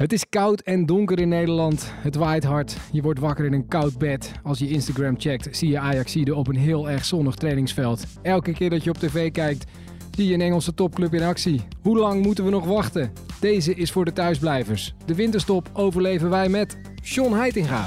Het is koud en donker in Nederland. Het waait hard. Je wordt wakker in een koud bed. Als je Instagram checkt, zie je Ajaxide op een heel erg zonnig trainingsveld. Elke keer dat je op tv kijkt, zie je een Engelse topclub in actie. Hoe lang moeten we nog wachten? Deze is voor de thuisblijvers. De winterstop overleven wij met John Heitinga.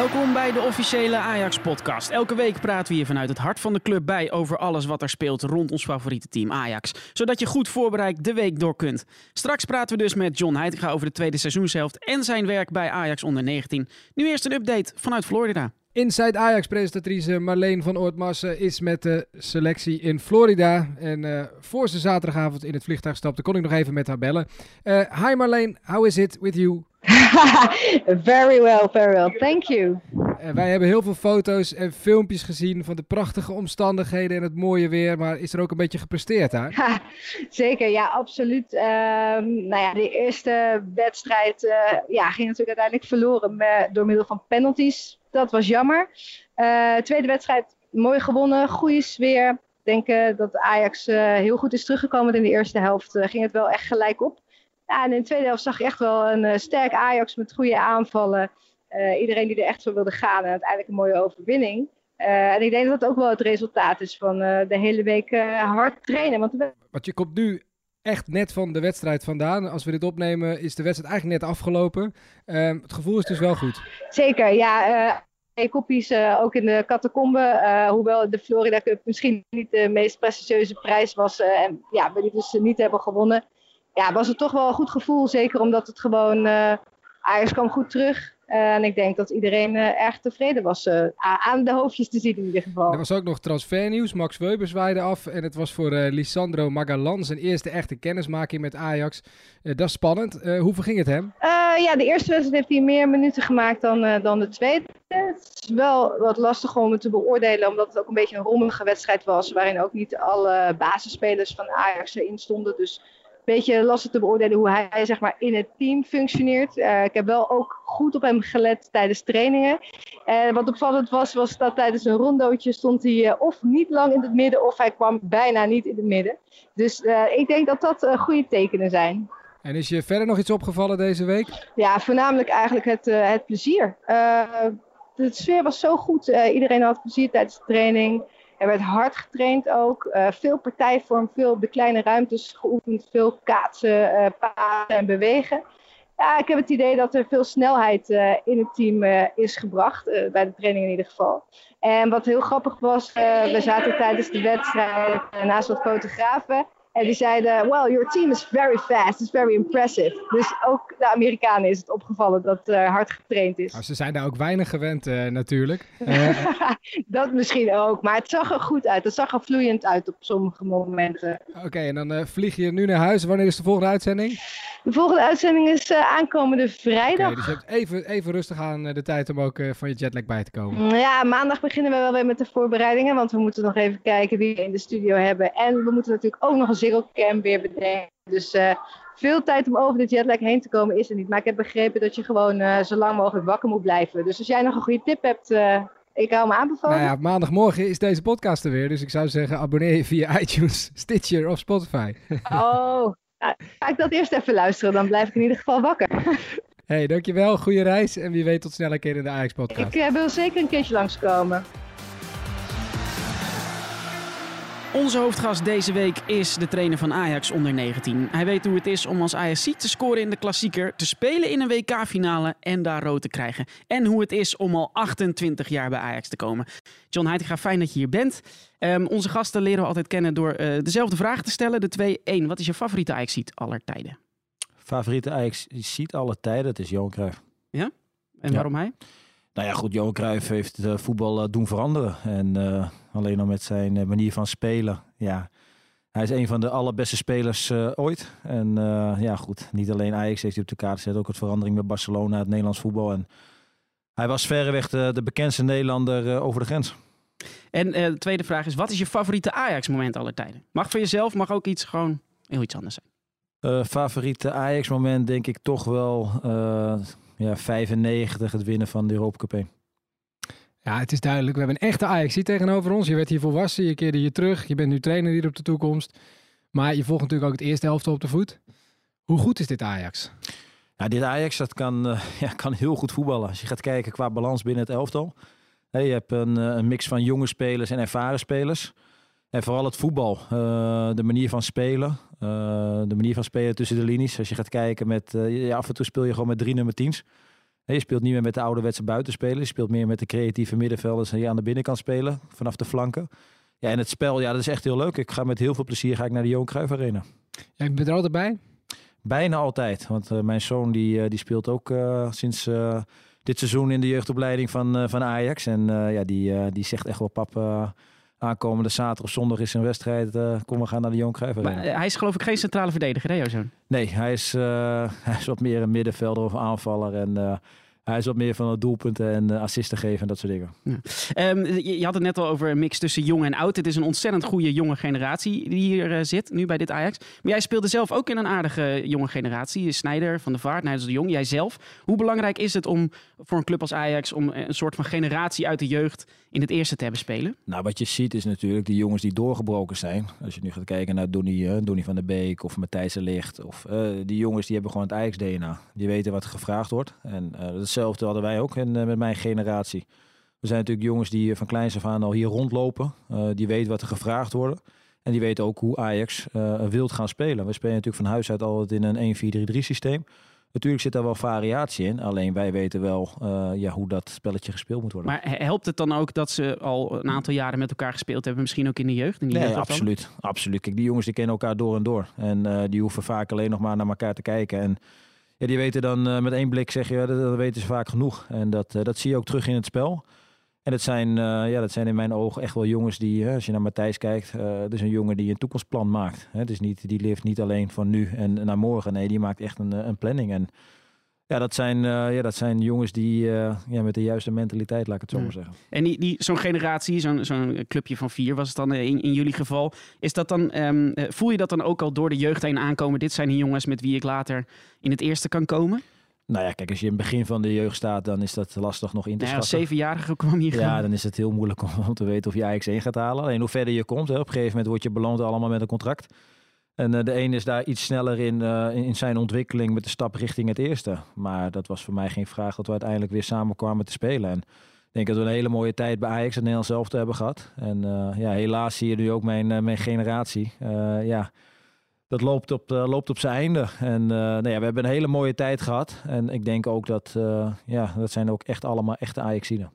Welkom bij de officiële Ajax-podcast. Elke week praten we hier vanuit het hart van de club bij over alles wat er speelt rond ons favoriete team Ajax. Zodat je goed voorbereid de week door kunt. Straks praten we dus met John Heitinga over de tweede seizoenshelft en zijn werk bij Ajax onder 19. Nu eerst een update vanuit Florida. Inside Ajax-presentatrice Marleen van Oortmassen is met de selectie in Florida. En uh, voor ze zaterdagavond in het vliegtuig stapte, kon ik nog even met haar bellen. Uh, hi Marleen, how is it with you? very well, very well. Thank you. Uh, wij hebben heel veel foto's en filmpjes gezien van de prachtige omstandigheden en het mooie weer. Maar is er ook een beetje gepresteerd daar? Zeker, ja, absoluut. Uh, nou ja, de eerste wedstrijd uh, ja, ging natuurlijk uiteindelijk verloren met, door middel van penalties. Dat was jammer. Uh, tweede wedstrijd mooi gewonnen, goede sfeer. Ik denk dat Ajax heel goed is teruggekomen in de eerste helft. ging het wel echt gelijk op. Ja, en in de tweede helft zag je echt wel een uh, sterk Ajax met goede aanvallen. Uh, iedereen die er echt voor wilde gaan en uiteindelijk een mooie overwinning. Uh, en ik denk dat dat ook wel het resultaat is van de hele week hard trainen. Want, want je komt nu echt net van de wedstrijd vandaan. Als we dit opnemen is de wedstrijd eigenlijk net afgelopen. Ehm, het gevoel is dus wel goed. Zeker, ja. Twee koppies ook in de catacombe. hoewel de Florida Cup misschien niet de meest prestigieuze prijs was. en ja, we die dus niet hebben gewonnen ja, was het toch wel een goed gevoel. Zeker omdat het gewoon. Uh, Ajax kwam goed terug. Uh, en ik denk dat iedereen uh, erg tevreden was. aan de hoofdjes te zien in ieder geval. Er was ook nog transfernieuws. Max Weber zwaaide af. En het was voor Lisandro Magalan zijn eerste echte kennismaking met Ajax. dat is spannend. hoe verging het hem? ja, de eerste wedstrijd heeft hij meer minuten gemaakt dan, dan de tweede. Het is wel wat lastig om het te beoordelen. Omdat het ook een beetje een rommelige wedstrijd was. Waarin ook niet alle basisspelers van Ajax erin stonden. Dus beetje lastig te beoordelen hoe hij zeg maar, in het team functioneert. Uh, ik heb wel ook goed op hem gelet tijdens trainingen. En wat opvallend was, was dat tijdens een rondootje stond hij uh, of niet lang in het midden, of hij kwam bijna niet in het midden. Dus ik denk dat dat goede tekenen zijn. En is je verder nog iets opgevallen deze week? Ja, voornamelijk eigenlijk het, het plezier. de sfeer was zo goed. iedereen had plezier tijdens de training. Er werd hard getraind ook. Uh, veel partijvorm, veel de kleine ruimtes geoefend. Veel kaatsen, uh, pasen en bewegen. Ja, ik heb het idee dat er veel snelheid uh, in het team is gebracht. bij de training in ieder geval. En wat heel grappig was, we zaten tijdens de wedstrijd naast wat fotografen. En die zeiden, well, your team is very fast, it's very impressive. Dus ook de Amerikanen is het opgevallen dat er hard getraind is. Nou, ze zijn daar ook weinig gewend uh, natuurlijk. Uh... dat misschien ook, maar het zag er goed uit. Het zag er vloeiend uit op sommige momenten. Oké, okay, en dan uh, vlieg je nu naar huis. Wanneer is de volgende uitzending? De volgende uitzending is aankomende vrijdag. Okay, dus je hebt even, even rustig aan de tijd om ook van je jetlag bij te komen. Ja, maandag beginnen we wel weer met de voorbereidingen, want we moeten nog even kijken wie we in de studio hebben. En we moeten natuurlijk ook nog een Zero Cam weer bedenken. Dus uh, veel tijd om over de jetlag heen te komen is er niet. Maar ik heb begrepen dat je gewoon uh, zo lang mogelijk wakker moet blijven. Dus als jij nog een goede tip hebt, uh, ik hou me aanbevolen. Nou ja, maandagmorgen is deze podcast er weer. Dus ik zou zeggen, abonneer je via iTunes, Stitcher of Spotify. Oh, nou, ga ik dat eerst even luisteren. Dan blijf ik in ieder geval wakker. hey, dankjewel. Goede reis. En wie weet tot snel een keer in de Ajax-podcast. Ik wil zeker een keertje langskomen. Onze hoofdgast deze week is de trainer van Ajax onder 19. Hij weet hoe het is om als Ajax te scoren in de klassieker, te spelen in een WK-finale en daar rood te krijgen. En hoe het is om al 28 jaar bij Ajax te komen. John Heitinga, fijn dat je hier bent. Um, onze gasten leren we altijd kennen door uh, dezelfde vraag te stellen. De 2-1. Wat is je favoriete Ajax-ziet aller tijden? Favoriete Ajax-ziet aller tijden? Het is Johan Cruijff. Ja? En ja. waarom hij? Nou ja, goed, Johan Cruijff heeft uh, voetbal uh, doen veranderen. En uh, alleen al met zijn manier van spelen. Ja, hij is een van de allerbeste spelers ooit. En ja, goed, niet alleen Ajax heeft hij op de kaart gezet. Ook het verandering met Barcelona, het Nederlands voetbal. En hij was verreweg de, de bekendste Nederlander over de grens. En de tweede vraag is, wat is je favoriete Ajax-moment aller tijden? Mag voor jezelf, mag ook iets gewoon heel iets anders zijn. favoriete Ajax-moment denk ik toch wel ja, 95 het winnen van de Europa Cup 1. Ja, het is duidelijk. We hebben een echte Ajax tegenover ons. Je werd hier volwassen, je keerde je terug. Je bent nu trainer hier op de toekomst. Maar je volgt natuurlijk ook het eerste helft op de voet. Hoe goed is dit Ajax? Ja, dit Ajax dat kan, uh, ja, kan heel goed voetballen. Als je gaat kijken qua balans binnen het elftal. Hey, je hebt een, een, mix van jonge spelers en ervaren spelers. En vooral het voetbal, uh, de manier van spelen. Uh, de manier van spelen tussen de linies. Als je gaat kijken met, ja, af en toe speel je gewoon met drie nummer tiens. Je speelt niet meer met de ouderwetse buitenspelers. Je speelt meer met de creatieve middenvelders die aan de binnenkant spelen, vanaf de flanken. Ja, en het spel, ja, dat is echt heel leuk. Ik ga met heel veel plezier ga ik naar de Johan Cruijff Arena. Jij bent er altijd bij? Bijna altijd. Want mijn zoon die, die speelt ook sinds dit seizoen in de jeugdopleiding van, van Ajax. En ja, die, die zegt echt wel, pap, aankomende zaterdag of zondag is een wedstrijd. kom, we gaan naar de Arena. Maar hij is geloof ik geen centrale verdediger, hè, jouw zoon? Nee, hij is, hij is wat meer een middenvelder of aanvaller. En hij is wat meer van het doelpunten en assisten geven en dat soort dingen. Ja. Um, je, je, had het net al over een mix tussen jong en oud. Het is een ontzettend goede jonge generatie die hier zit, nu bij dit Ajax. Maar jij speelde zelf ook in een aardige jonge generatie. Snijder, Van de Vaart, Nijders de Jong, jijzelf. Hoe belangrijk is het om voor een club als Ajax... om een soort van generatie uit de jeugd in het eerste te hebben spelen? Nou, wat je ziet is natuurlijk die jongens die doorgebroken zijn. Als je nu gaat kijken naar Donny, Donny van der Beek of Matthijs de Licht. Of die jongens die hebben gewoon het Ajax-DNA. Die weten wat gevraagd wordt. En hetzelfde hadden wij ook en, met mijn generatie. We zijn natuurlijk jongens die van kleins af aan al hier rondlopen. Die weten wat er gevraagd wordt. En die weten ook hoe Ajax wilt gaan spelen. We spelen natuurlijk van huis uit altijd in een 1-4-3-3 systeem. Natuurlijk zit daar wel variatie in. Alleen wij weten wel uh, ja, hoe dat spelletje gespeeld moet worden. Maar helpt het dan ook dat ze al een aantal jaren met elkaar gespeeld hebben? Misschien ook in de jeugd? In die nee, jeugd absoluut, absoluut. Kijk, die jongens die kennen elkaar door en door. En uh, die hoeven vaak alleen nog maar naar elkaar te kijken. En ja, die weten dan uh, met één blik, zeg je, dat, dat, weten ze vaak genoeg. En dat, dat zie je ook terug in het spel. En dat zijn, uh, ja, dat zijn in mijn ogen echt wel jongens die, als je naar Matthijs kijkt, dat is een jongen die een toekomstplan maakt. Het is niet, die leeft niet alleen van nu en naar morgen. Nee, die maakt echt een, een planning. En ja, dat zijn, uh, ja, dat zijn jongens die uh, ja, met de juiste mentaliteit, laat ik het zo maar zeggen. En die, die, zo'n generatie, zo'n zo'n clubje van vier was het dan in, in jullie geval. Is dat dan, um, voel je dat dan ook al door de jeugd heen aankomen? Dit zijn die jongens met wie ik later in het eerste kan komen? Nou ja, kijk, als je in het begin van de jeugd staat, dan is dat lastig nog in te nou schatten. Als zevenjarige kwam hier Ja, gaan. dan is het heel moeilijk om, om, te weten of je Ajax 1 gaat halen. Alleen hoe verder je komt, hè, op een gegeven moment word je beloond allemaal met een contract. En uh, de een is daar iets sneller in, uh, in zijn ontwikkeling met de stap richting het eerste. Maar dat was voor mij geen vraag dat we uiteindelijk weer samen kwamen te spelen. En ik denk dat we een hele mooie tijd bij Ajax en Nederland zelf te hebben gehad. En uh, ja, helaas zie je nu ook mijn, mijn generatie. ja, dat loopt op, loopt op zijn einde. En nou ja, we hebben een hele mooie tijd gehad. En ik denk ook dat, ja, dat zijn ook echt allemaal echte Ajaxiden.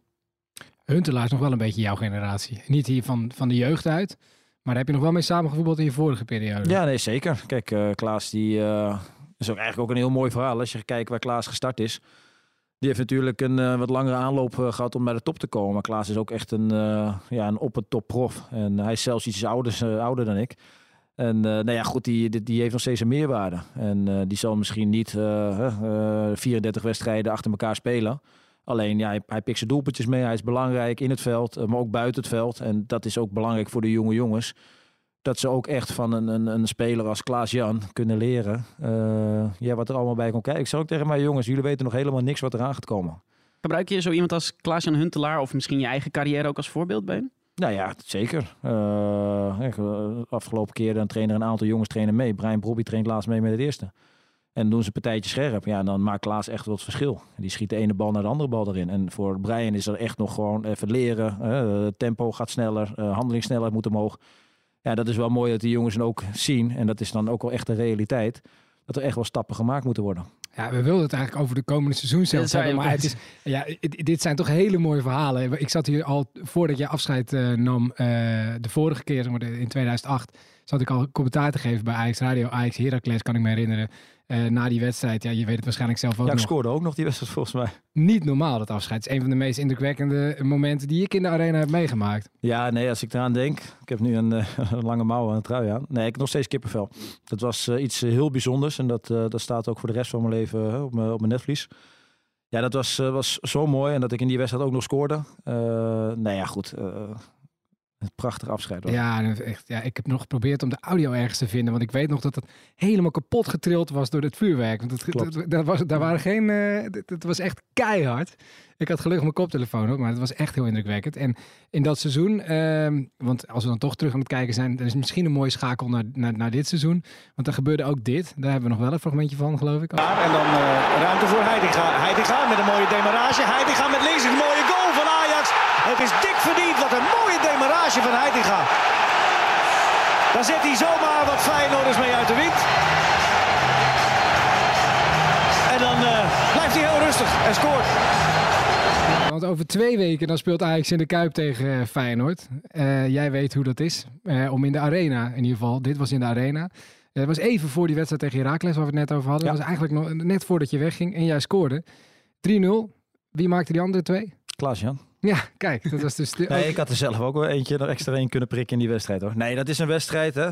Huntelaar is nog wel een beetje jouw generatie. Niet hier van, van de jeugd uit. Maar daar heb je nog wel mee samengevoetbald in je vorige periode. Ja, nee, zeker. Kijk, uh, Klaas die, uh, is ook eigenlijk ook een heel mooi verhaal. Als je kijkt waar Klaas gestart is. Die heeft natuurlijk een uh, wat langere aanloop gehad om bij de top te komen. Maar Klaas is ook echt een, ja, een op het top prof. En hij is zelfs iets ouder, ouder dan ik. En nou ja, goed, die, die, heeft nog steeds een meerwaarde. En die zal misschien niet 34 wedstrijden achter elkaar spelen. Alleen ja, hij, pikt zijn doelpuntjes mee. Hij is belangrijk in het veld, maar ook buiten het veld. En dat is ook belangrijk voor de jonge jongens. Dat ze ook echt van een, een, een speler als Klaas-Jan kunnen leren. Ja, wat er allemaal bij komt kijken. Ik zeg ook tegen mijn jongens, jullie weten nog helemaal niks wat eraan gaat komen. Gebruik je zo iemand als Klaas-Jan Huntelaar of misschien je eigen carrière ook als voorbeeld bij? Nou ja, zeker. Uh, afgelopen keer dan trainen een aantal jongens trainen mee. Brian Brobby traint laatst mee met het eerste. En doen ze een partijtje scherp. Ja, dan maakt Klaas echt wel het verschil. Die schiet de ene bal naar de andere bal erin. En voor Brian is er echt nog gewoon even leren. Uh, tempo gaat sneller, uh, handelingssnelheid moet omhoog. Ja, dat is wel mooi dat die jongens dan ook zien. En dat is dan ook wel echt de realiteit. Dat er echt wel stappen gemaakt moeten worden. Ja, we wilden het eigenlijk over de komende seizoen zelf hebben. Maar het is, ja, dit zijn toch hele mooie verhalen. Ik zat hier al, voordat je afscheid uh, nam, de vorige keer, in 2008, zat ik al commentaar te geven bij Ajax Radio. Ajax Heracles, kan ik me herinneren. Uh, na die wedstrijd, ja, je weet het waarschijnlijk zelf ook ja, ik nog. scoorde ook nog die wedstrijd volgens mij. Niet normaal dat afscheid. Het is een van de meest indrukwekkende momenten die ik in de arena heb meegemaakt. Ja, nee, als ik eraan denk. Ik heb nu een, uh, een lange mouw aan het trui aan. Nee, ik heb nog steeds kippenvel. Dat was uh, iets heel bijzonders en dat, dat staat ook voor de rest van mijn leven op mijn, op mijn netvlies. Ja, dat was, was zo mooi en dat ik in die wedstrijd ook nog scoorde. nou ja, goed het prachtige afscheid was. Ja, en echt, ja, ik heb nog geprobeerd om de audio ergens te vinden. Want ik weet nog dat het helemaal kapot getrild was door het vuurwerk. Want het, Klopt. dat, dat was, daar waren geen. eh, het- het was echt keihard. Ik had gelukkig mijn koptelefoon op, maar het was echt heel indrukwekkend. En in dat seizoen, ehm, want als we dan toch terug aan het kijken zijn, dan is het misschien een mooie schakel naar, naar, naar dit seizoen. Want er gebeurde ook dit. Daar hebben we nog wel een fragmentje van, geloof ik. En dan eh, ruimte voor Heidinga. Heidinga met een mooie demarage. Heidinga met links een mooie goal van Ajax. Het is dik verdiend. Wat een mooie demarage van Heidinga. Daar zet hij zomaar wat Feyenoorders mee uit de wind. En dan eh, blijft hij heel rustig en scoort. Want over twee weken dan speelt Ajax in de Kuip tegen eh, Feyenoord. Eh, jij weet hoe dat is. Eh, om in de arena, in ieder geval. Dit was in de arena. Het was even voor die wedstrijd tegen Heracles, waar we het net over hadden. Ja. Dat was eigenlijk nog net voordat je wegging en jij scoorde. 3-0. Wie maakte die andere twee? Klaas-Jan. Ja, kijk, dat was dus... De, Nee, ook- ik had er zelf ook wel eentje er extra een kunnen prikken in die wedstrijd hoor. Nee, dat is een wedstrijd hè.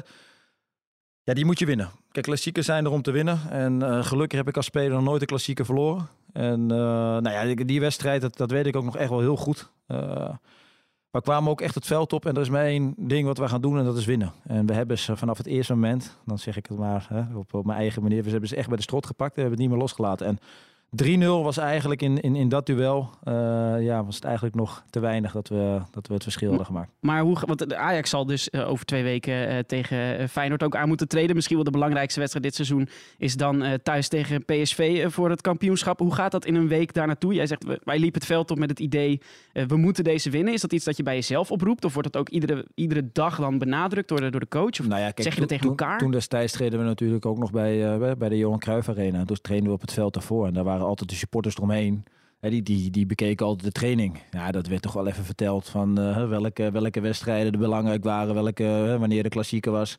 Ja, die moet je winnen. Kijk, klassiekers zijn er om te winnen. En eh, gelukkig heb ik als speler nog nooit een klassieker verloren. En eh, nou ja, die, wedstrijd, dat, dat weet ik ook nog echt wel heel goed. Eh, we kwamen ook echt het veld op en er is maar één ding wat we gaan doen en dat is winnen. En we hebben ze vanaf het eerste moment, dan zeg ik het maar hè, op, op mijn eigen manier, we hebben ze echt bij de strot gepakt en we hebben het niet meer losgelaten. En 3-0 was eigenlijk in, in, in dat duel, eh, ja, was het eigenlijk nog te weinig dat we, dat we het verschil hadden gemaakt. Maar hoe, want de Ajax zal dus eh, over twee weken eh, tegen Feyenoord ook aan moeten treden. Misschien wel de belangrijkste wedstrijd dit seizoen is dan thuis tegen PSV voor het kampioenschap. Hoe gaat dat in een week daar naartoe? Jij zegt, wij liepen het veld op met het idee, we moeten deze winnen. Is dat iets dat je bij jezelf oproept? Of wordt dat ook iedere, iedere dag dan benadrukt door de, door de coach? Of Nou ja, kijk, zeg je dat toen- tegen toen- elkaar? Toen destijds treden we natuurlijk ook nog bij, bij- de Johan Cruijff Arena. Dus trainen we op het veld daarvoor. En daar waren altijd de supporters eromheen. Hè, die, die, die bekeken altijd de training. Ja, dat werd toch wel even verteld van eh, welke, welke wedstrijden er belangrijk waren. Welke, wanneer de klassieker was.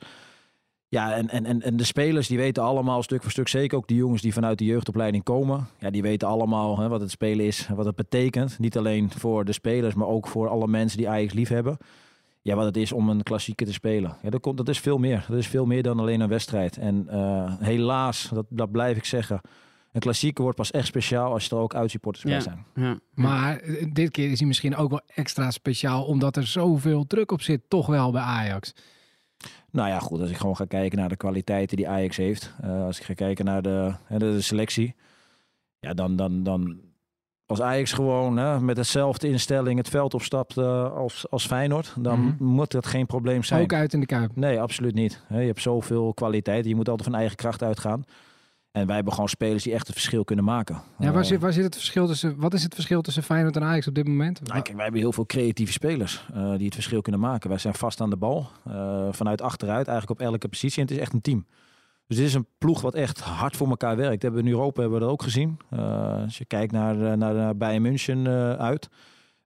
Ja, en, en, en, de spelers die weten allemaal stuk voor stuk, zeker ook die jongens die vanuit de jeugdopleiding komen. Ja, die weten allemaal hè, wat het spelen is, wat het betekent. Niet alleen voor de spelers, maar ook voor alle mensen die Ajax lief hebben. Ja, wat het is om een klassieker te spelen. Dat, komt, dat is veel meer. Dat is veel meer dan alleen een wedstrijd. En eh, helaas, dat, dat blijf ik zeggen. Een klassieker wordt pas echt speciaal als er ook uitsupporters bij zijn. Ja. Maar dit keer is hij misschien ook wel extra speciaal, omdat er zoveel druk op zit, toch wel bij Ajax. Nou ja, goed. Als ik gewoon ga kijken naar de kwaliteiten die Ajax heeft. eh, als ik ga kijken naar de, hè, de, de selectie. Ja, dan, dan, dan als Ajax gewoon hè, met dezelfde instelling het veld opstapt eh, als, als Feyenoord. Dan Mhm. moet dat geen probleem zijn. Ook uit in de Kuip. Nee, absoluut niet. Hè, Je hebt zoveel kwaliteit. Je moet altijd van eigen kracht uitgaan. En wij hebben gewoon spelers die echt het verschil kunnen maken. Ja, waar, Eh, zit, waar zit het verschil tussen, wat is het verschil tussen Feyenoord en Ajax op dit moment? Nou, kijk, wij hebben heel veel creatieve spelers eh, die het verschil kunnen maken. Wij zijn vast aan de bal, eh, vanuit achteruit, eigenlijk op elke positie. En het is echt een team. Dus dit is een ploeg wat echt hard voor elkaar werkt. Hebben we in Europa hebben we dat ook gezien. Als je kijkt naar, naar, Bayern München uit,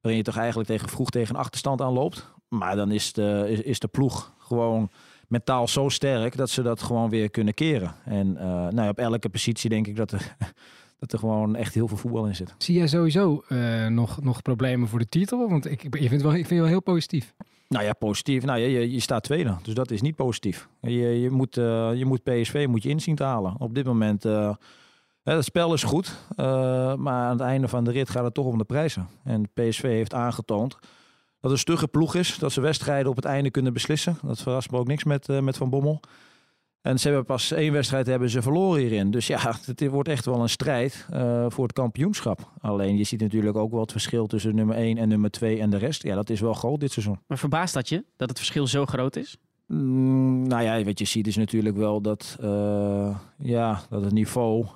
waarin je toch eigenlijk tegen, vroeg tegen een achterstand aanloopt. Maar dan is de, is, is de ploeg gewoon mentaal zo sterk dat ze dat gewoon weer kunnen keren. En eh, nou op elke positie denk ik dat er, dat er gewoon echt heel veel voetbal in zit. Zie jij sowieso eh, nog, nog problemen voor de titel? Want ik, ik, vind het wel, ik vind het wel heel positief. Nou ja, positief. Nou, je, je, staat tweede, dus dat is niet positief. Je, je, moet, eh, je moet PSV moet je inzien te halen. Op dit moment, het spel is goed, maar aan het einde van de rit gaat het toch om de prijzen. En PSV heeft aangetoond dat een stugge ploeg is, dat ze wedstrijden op het einde kunnen beslissen. Dat verrast me ook niks met, eh, met Van Bommel. En ze hebben pas één wedstrijd hebben ze verloren hierin. Dus ja, het wordt echt wel een strijd eh, voor het kampioenschap. Alleen je ziet natuurlijk ook wel het verschil tussen nummer 1 en nummer 2 en de rest. Ja, dat is wel groot dit seizoen. Maar verbaast dat je, dat het verschil zo groot is? Mm, nou ja, wat je ziet is natuurlijk wel dat, eh, ja, dat het niveau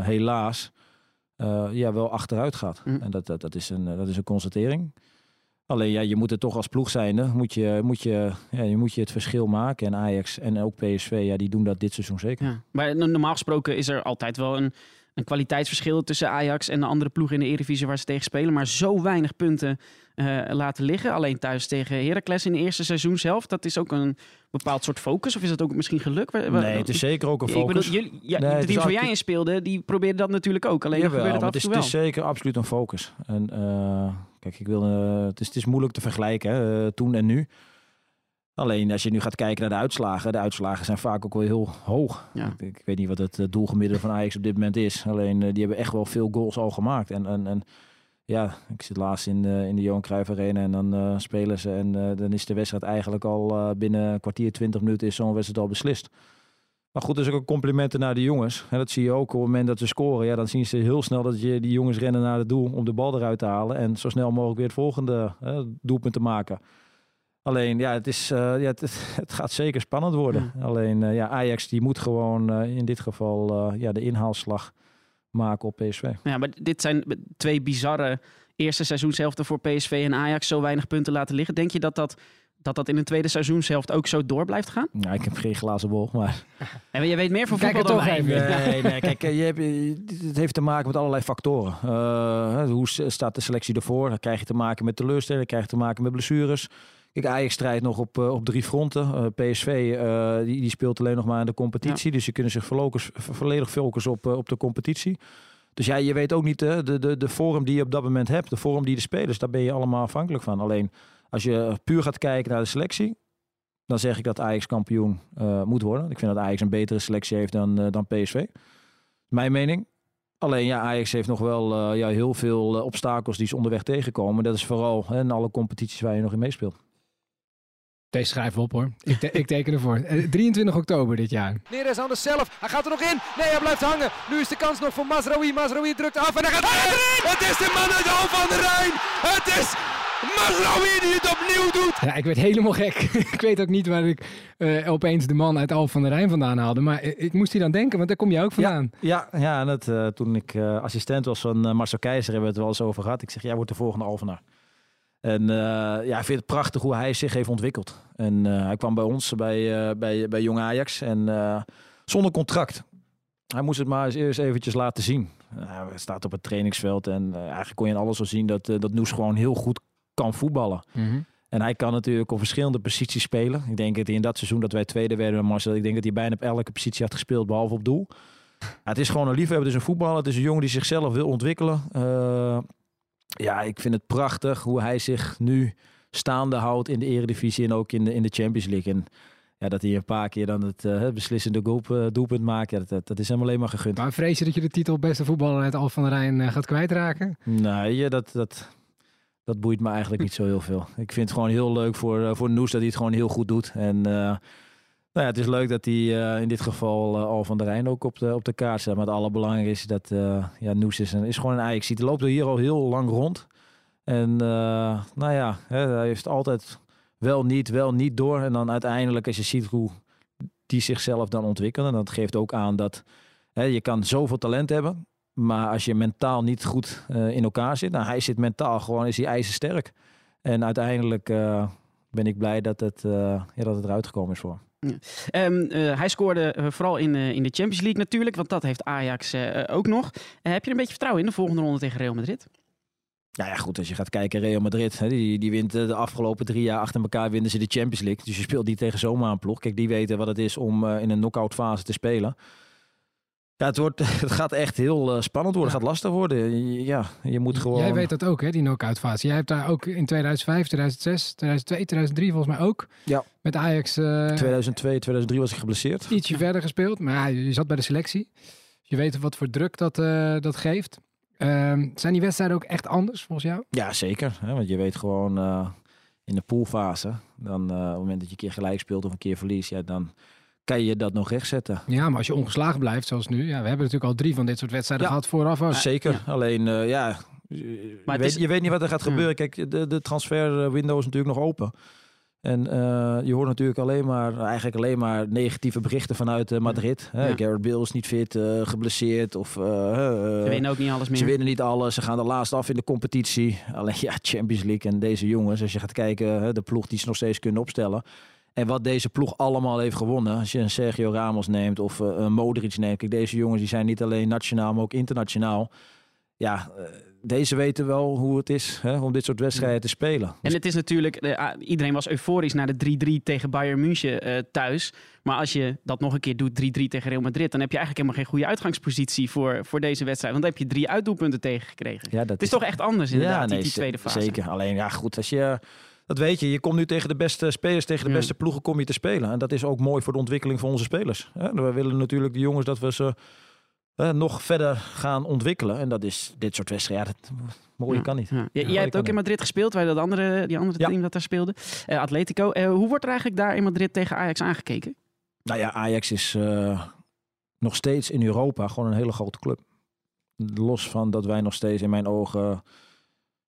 helaas ja, wel achteruit gaat. Mm. En dat, dat, dat, is een, dat is een constatering. Alleen ja, je moet het toch als ploeg zijnde, moet je, moet je, ja, je moet je het verschil maken. En Ajax en ook PSV, ja, die doen dat dit seizoen zeker. Ja. Maar no- normaal gesproken is er altijd wel een, een kwaliteitsverschil tussen Ajax en de andere ploegen in de Eredivisie waar ze tegen spelen. Maar zo weinig punten eh, laten liggen. Alleen thuis tegen Heracles in het eerste seizoen zelf. Dat is ook een bepaald soort focus. Of is dat ook misschien geluk? Nee, het is zeker ook een Ik bedoel, focus. jullie, ja, Nee, de teams waar jij in speelde, die probeerden dat natuurlijk ook. Alleen Jawel, gebeurt het is, het is zeker absoluut een focus. En eh, kijk, ik wil, eh, het, is, het is moeilijk te vergelijken, hè, eh, toen en nu. Alleen als je nu gaat kijken naar de uitslagen, de uitslagen zijn vaak ook wel heel hoog. Ja. Ik, ik weet niet wat het eh, doelgemiddelde van Ajax op dit moment is. Alleen die hebben echt wel veel goals al gemaakt. En, en, en ja, ik zit laatst in de, in de Johan Cruijff Arena en dan uh, spelen ze. En uh, dan is de wedstrijd eigenlijk al uh, binnen een kwartier, twintig minuten is zo'n wedstrijd al beslist. Maar goed, dus ook complimenten naar de jongens. En dat zie je ook op het moment dat ze scoren. Ja, dan zien ze heel snel dat je die jongens rennen naar het doel om de bal eruit te halen. En zo snel mogelijk weer het volgende doelpunt te maken. Alleen, ja, het, is, ja, het, het, gaat zeker spannend worden. Alleen, ja, Ajax die moet gewoon in dit geval ja, de inhaalslag maken op PSV. Ja, maar dit zijn twee bizarre eerste seizoenshelften voor PSV en Ajax. Zo weinig punten laten liggen. Denk je dat dat, dat, dat in een tweede seizoenshelft ook zo door blijft gaan? Ja, ik heb geen glazen bol, maar... En je weet meer van voetbal dan wij. Nee, nee, kijk, je hebt, het heeft te maken met allerlei factoren. Uh, hoe staat de selectie ervoor? Dan krijg je te maken met teleurstellingen, krijg je te maken met blessures. Kijk, Ajax strijdt nog op, uh, op drie fronten. Uh, PSV uh, die, die speelt alleen nog maar in de competitie. Ja. Dus ze kunnen zich volledig focussen op, op de competitie. Dus ja, je weet ook niet de, de, de vorm die je op dat moment hebt. De vorm die de spelers, daar ben je allemaal afhankelijk van. Alleen als je puur gaat kijken naar de selectie. Dan zeg ik dat Ajax kampioen moet worden. Ik vind dat Ajax een betere selectie heeft dan, dan PSV. Mijn mening. Alleen ja, Ajax heeft nog wel ja, heel veel obstakels die ze onderweg tegenkomen. Dat is vooral hè, in alle competities waar je nog in meespeelt. Deze schrijven op hoor. Ik, te ik teken ervoor. 23 oktober dit jaar. Neres aan de zelf. Hij gaat er nog in. Nee, hij blijft hangen. Nu is de kans nog voor Mazraoui. Mazraoui drukt af en hij gaat erin. Het is de man uit Al van de Rijn. Het is Mazraoui die het opnieuw doet. Ja, ik werd helemaal gek. ik weet ook niet waar ik uh, opeens de man uit Al van de Rijn vandaan haalde. Maar ik moest hier dan denken, want daar kom je ook vandaan. Ja, ja, ja en dat, uh, toen ik uh, assistent was van Marcel Keizer hebben we het wel eens over gehad. Ik zeg, jij wordt de volgende Alvenaar. En uh, ja, ik vind het prachtig hoe hij zich heeft ontwikkeld. En uh, hij kwam bij ons, bij, uh, bij, bij Jong Ajax. En zonder contract. Hij moest het maar eens eerst eventjes laten zien. hij staat op het trainingsveld. En eigenlijk kon je in alles al zien dat, dat Noes gewoon heel goed kan voetballen. Mm -hmm. En hij kan natuurlijk op verschillende posities spelen. Ik denk dat hij in dat seizoen dat wij tweede werden, Marcel, ik denk dat hij bijna op elke positie had gespeeld, behalve op doel. Ja, het is gewoon een liefhebber, het is een voetballer. Het is een jongen die zichzelf wil ontwikkelen ja, ik vind het prachtig hoe hij zich nu staande houdt in de eredivisie en ook in de, in de Champions League. En ja, dat hij een paar keer dan het uh, beslissende uh, doelpunt maakt, ja, dat, dat is hem alleen maar gegund. Maar vrees je dat je de titel beste voetballer uit Al van der Rijn gaat kwijtraken? Nee, ja, dat, dat, dat boeit me eigenlijk niet zo heel veel. Ik vind het gewoon heel leuk voor, voor Noes dat hij het gewoon heel goed doet. En nou ja, het is leuk dat hij uh, in dit geval Al van der Rijn ook op de, op de kaart staat. Maar het allerbelangrijkste is dat ja, Noes is, een, is gewoon een Ajax. Loopt er hier al heel lang rond. En nou ja, hè, hij heeft altijd wel niet, wel niet door. En dan uiteindelijk als je ziet hoe die zichzelf dan ontwikkelen. Dat geeft ook aan dat hè, je kan zoveel talent hebben. Maar als je mentaal niet goed in elkaar zit. Nou, hij zit mentaal gewoon, is hij ijzersterk. En uiteindelijk ben ik blij dat het, ja, dat het eruit gekomen is voor. Ja. Um, uh, hij scoorde uh, vooral in, uh, in de Champions League natuurlijk, want dat heeft Ajax ook nog. heb je een beetje vertrouwen in de volgende ronde tegen Real Madrid? Nou ja, goed, als je gaat kijken, Real Madrid, hè, die, die wint de afgelopen drie jaar achter elkaar winnen ze de Champions League. Dus je speelt niet tegen zomaar een ploeg. Kijk, die weten wat het is om in een knock-out fase te spelen. Ja, het, wordt, het gaat echt heel uh, spannend worden. Het gaat lastig worden. Ja, je moet gewoon... Jij weet dat ook, hè, die knock-out fase. Jij hebt daar ook in 2005, 2006, 2002, 2003 volgens mij ook. Ja. Met Ajax... Uh, 2002, 2003 was ik geblesseerd. Ietsje verder gespeeld, maar ja, je zat bij de selectie. Je weet wat voor druk dat, uh, dat geeft. Ehm, zijn die wedstrijden ook echt anders volgens jou? Ja, zeker. Hè, want je weet gewoon uh, in de poolfase, dan op het moment dat je een keer gelijk speelt of een keer verliest, ja, dan kan je dat nog rechtzetten. Ja, maar als je ongeslagen blijft, zoals nu. Ja, we hebben natuurlijk al drie van dit soort wedstrijden gehad vooraf. Ook. Zeker. Alleen, uh, ja, maar je, weet, is... je weet niet wat er gaat gebeuren. Kijk, de, de transfer window is natuurlijk nog open. En uh, je hoort natuurlijk alleen maar, eigenlijk alleen maar negatieve berichten vanuit uh, Madrid. Ja. Hè? Garrett Bale is niet fit, uh, geblesseerd. Of, ze winnen ook niet alles meer. Ze winnen niet alles. Ze gaan de laatste af in de competitie. Alleen ja, Champions League en deze jongens. Als je gaat kijken, de ploeg die ze nog steeds kunnen opstellen. En wat deze ploeg allemaal heeft gewonnen. Als je een Sergio Ramos neemt of uh, een Modric neemt. Kijk, deze jongens die zijn niet alleen nationaal, maar ook internationaal. Ja, uh, deze weten wel hoe het is hè, om dit soort wedstrijden te spelen. En het is natuurlijk, uh, iedereen was euforisch naar de 3-3 tegen Bayern München thuis. Maar als je dat nog een keer doet, 3-3 tegen Real Madrid, dan heb je eigenlijk helemaal geen goede uitgangspositie voor, voor deze wedstrijd. Want dan heb je drie uitdoelpunten tegengekregen. Ja, dat het is, is toch echt anders inderdaad, ja, nee, die, die tweede fase. Zeker, alleen ja goed, als je dat weet je. Je komt nu tegen de beste spelers, tegen de beste ploegen kom je te spelen. En dat is ook mooi voor de ontwikkeling van onze spelers. We willen natuurlijk de jongens dat we ze nog verder gaan ontwikkelen. En dat is dit soort wedstrijden. Ja, dat, mooie Ja. kan niet. Ja. Jij hebt ook in. Madrid gespeeld, bij dat andere, die andere team dat daar speelde. Eh, Atletico. Eh, hoe wordt er eigenlijk daar in Madrid tegen Ajax aangekeken? Nou ja, Ajax is eh, nog steeds in Europa gewoon een hele grote club. Los van dat wij nog steeds in mijn ogen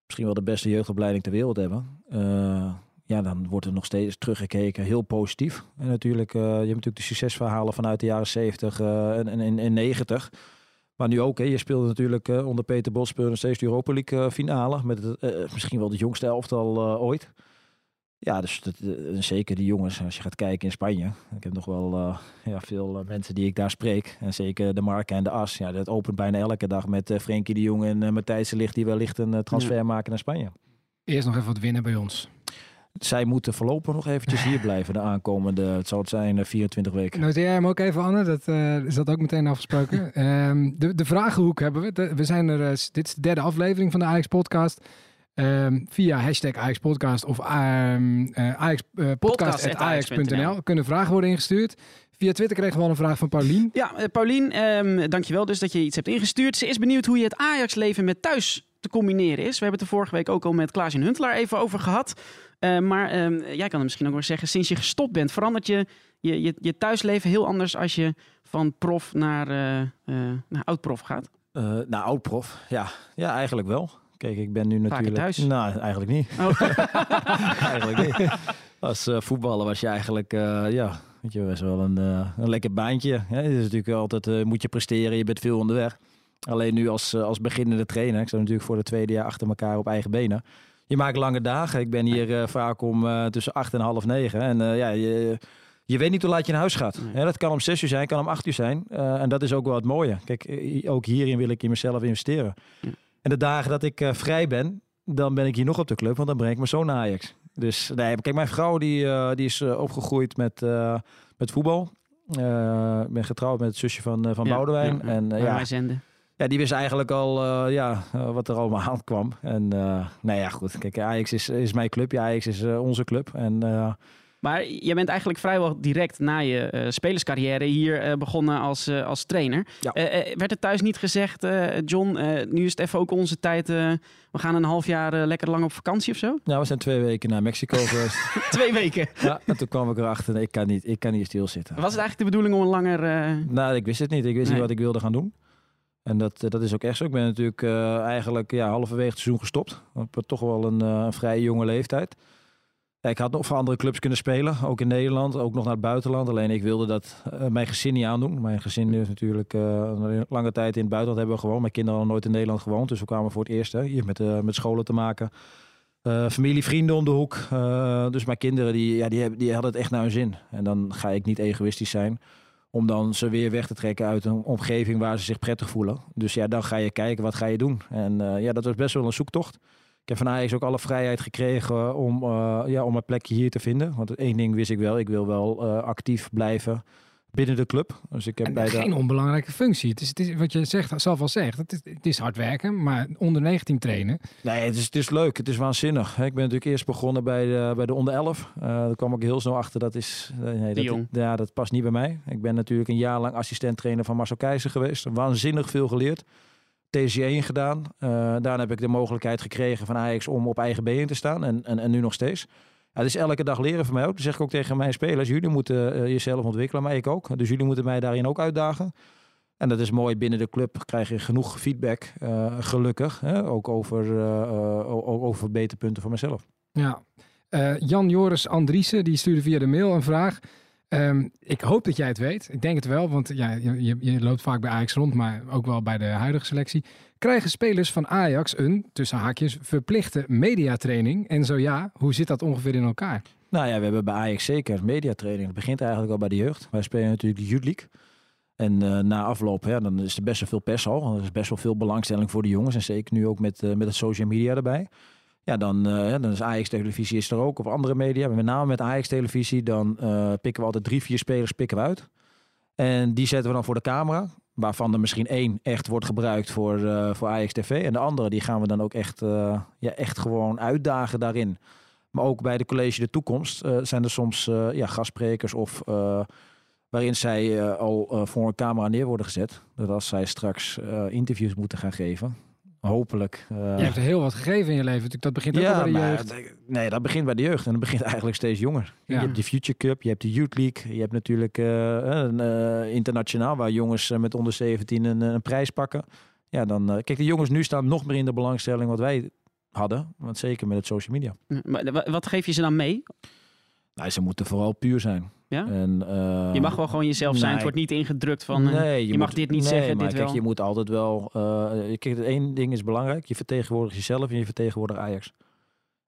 misschien wel de beste jeugdopleiding ter wereld hebben. Eh, ja, dan wordt er nog steeds teruggekeken, heel positief. En natuurlijk, eh, je hebt natuurlijk de succesverhalen vanuit de jaren 70 eh, en, en, en 90. Maar nu ook, hè, je speelde natuurlijk onder Peter Bos steeds de Europa League finale. Met het, misschien wel de jongste elftal ooit. Ja, dus dat, eh, zeker die jongens, als je gaat kijken in Spanje. Ik heb nog wel eh, ja, veel eh, mensen die ik daar spreek. En zeker de Marca en de As. Ja, dat opent bijna elke dag met eh Frenkie de Jong en uh, Matthijs de Ligt... die wellicht een transfer maken naar Spanje. Eerst nog even wat winnen bij ons. Zij moeten voorlopig nog eventjes hier blijven de aankomende, het zal het zijn, eh, 24 weken. Noteer jij hem ook even, Anne? Dat is dat ook meteen afgesproken. Ehm, de, de vragenhoek hebben we. De- we zijn er, dit is de derde aflevering van de Ajax Ehm, via hashtag Ajax Podcast of ehm eh, eh, Podcast@ajax.nl. kunnen vragen worden ingestuurd. Via Twitter kregen we al een vraag van Paulien. Ja, eh, Paulien, ehm, dankjewel dus dat je iets hebt ingestuurd. Ze is benieuwd hoe je het Ajax-leven met thuis te combineren is. We hebben het er vorige week ook al met Klaas-Jan Huntelaar even over gehad. Eh, maar ehm, jij kan het misschien ook wel zeggen, sinds je gestopt bent, verandert je, je, je, je thuisleven heel anders als je van prof naar, eh, eh, naar oud-prof gaat? Eh nou, oud-prof, ja. ja, eigenlijk wel. Kijk, ik ben nu natuurlijk... thuis? Nou, eigenlijk niet. Oh. eigenlijk niet. Als eh, voetballer was je eigenlijk, eh, ja, weet je, was wel een, eh, een lekker baantje. Hè? Het is natuurlijk altijd, moet je presteren, je bent veel onderweg. Alleen nu als, als beginnende trainer, ik sta natuurlijk voor het tweede jaar achter elkaar op eigen benen. Je maakt lange dagen. Ik ben hier vaak om tussen acht en half negen. En ja, je, je weet niet hoe laat je naar huis gaat. Nee. Dat kan om zes uur zijn, kan om acht uur zijn. En dat is ook wel het mooie. Kijk, ook hierin wil ik in mezelf investeren. Ja. En de dagen dat ik eh, vrij ben, dan ben ik hier nog op de club, want dan breng ik mijn zoon naar Ajax. Dus nee, kijk, mijn vrouw die, eh, die is eh, opgegroeid met, met voetbal. Ik ben getrouwd met het zusje van, van Ja, Boudewijn. ja. En ja, zenden. ja, die wist eigenlijk al ja, wat er allemaal aan kwam. En nou ja, goed. Kijk, Ajax is, is mijn club. Ja, Ajax is onze club. En Maar jij bent eigenlijk vrijwel direct na je eh, spelerscarrière hier eh, begonnen als, eh, als trainer. Ja. Werd er thuis niet gezegd, John, nu is het even ook onze tijd. we gaan een half jaar lekker lang op vakantie of zo? nou, we zijn twee weken naar Mexico geweest. Twee weken. ja, en toen kwam ik erachter, ik kan niet, ik kan niet stilzitten. Was het eigenlijk de bedoeling om een langer... Nou, ik wist het niet. Ik wist Nee. niet wat ik wilde gaan doen. En dat, dat is ook echt zo. Ik ben natuurlijk eigenlijk ja, halverwege het seizoen gestopt. Op toch wel een, een vrij jonge leeftijd. Ik had nog voor andere clubs kunnen spelen, ook in Nederland, ook nog naar het buitenland. Alleen ik wilde dat eh, mijn gezin niet aandoen. Mijn gezin is natuurlijk eh, lange tijd in het buitenland hebben we gewoond. Mijn kinderen hadden nooit in Nederland gewoond, dus we kwamen voor het eerst hier met, eh, met scholen te maken. Familie, vrienden om de hoek. Dus mijn kinderen die, ja, die, hebben, die hadden het echt naar hun zin. En dan ga ik niet egoïstisch zijn om dan ze weer weg te trekken uit een omgeving waar ze zich prettig voelen. Dus ja, dan ga je kijken, wat ga je doen? En ja, dat was best wel een zoektocht. Ik heb van Ajax ook alle vrijheid gekregen om, eh, ja, om een plekje hier te vinden. Want één ding wist ik wel, ik wil wel eh, actief blijven binnen de club. Dus ik heb En bij de... geen onbelangrijke functie. Het is, het is wat je zegt, zelf al zegt. Het is, het is hard werken, maar onder 19 trainen. Nee, het is, het is leuk. Het is waanzinnig. Ik ben natuurlijk eerst begonnen bij de, bij de onder 11. Eh daar kwam ik heel snel achter. Dat is, nee, dat, jong. Ja, dat past niet bij mij. Ik ben natuurlijk een jaar lang assistent trainer van Marcel Keizer geweest. Waanzinnig veel geleerd. TC1 gedaan. Eh, daarna heb ik de mogelijkheid gekregen van Ajax om op eigen benen te staan. En, en, en nu nog steeds. Ja, het is elke dag leren voor mij ook. Dat zeg ik ook tegen mijn spelers. Jullie moeten eh, jezelf ontwikkelen, maar ik ook. Dus jullie moeten mij daarin ook uitdagen. En dat is mooi. Binnen de club krijg je genoeg feedback. eh, gelukkig. Hè? Ook over, eh, eh, o- o- over beterpunten voor mezelf. Ja. Jan Joris Andriessen, die stuurde via de mail een vraag. Ehm, ik hoop dat jij het weet. Ik denk het wel, want ja, je, je, loopt vaak bij Ajax rond, maar ook wel bij de huidige selectie. Krijgen spelers van Ajax een, tussen haakjes, verplichte mediatraining? En zo ja, hoe zit dat ongeveer in elkaar? Nou ja, we hebben bij Ajax zeker mediatraining. Dat begint eigenlijk al bij de jeugd. Wij spelen natuurlijk de Youth League. En eh, na afloop, ja, dan is er best wel veel pers al. Er is best wel veel belangstelling voor de jongens. En zeker nu ook met, eh, met het social media erbij. Ja, dan, eh, dan is Ajax televisie is er ook. Of andere media. Maar met name met Ajax televisie. Dan eh, pikken we altijd drie, vier spelers pikken we uit. En die zetten we dan voor de camera. Waarvan er misschien één echt wordt gebruikt voor, eh, voor Ajax TV. En de andere die gaan we dan ook echt, ja, echt gewoon uitdagen daarin. Maar ook bij de college De Toekomst zijn er soms ja, gastsprekers of waarin zij al voor een camera neer worden gezet. Dat als zij straks interviews moeten gaan geven, hopelijk... eh, Je hebt er heel wat gegeven in je leven. natuurlijk. Dat begint ook al bij de maar jeugd. d- Nee, dat begint bij de jeugd. En dat begint eigenlijk steeds jonger. Ja. Je hebt de Future Cup, je hebt de Youth League. Je hebt natuurlijk eh, een, eh, internationaal waar jongens met onder 17 een, een prijs pakken. Ja, dan... eh, kijk, de jongens nu staan nog meer in de belangstelling wat wij hadden. Want zeker met het social media. Maar wa- Wat geef je ze dan mee? Nou, ze moeten vooral puur zijn. Ja? En, eh, Je mag wel gewoon jezelf zijn. nee. Het wordt niet ingedrukt van... eh, nee, je mag dit niet nee, zeggen, maar dit kijk, wel. je moet altijd wel... eh kijk, één ding is belangrijk. Je vertegenwoordigt jezelf en je vertegenwoordigt Ajax.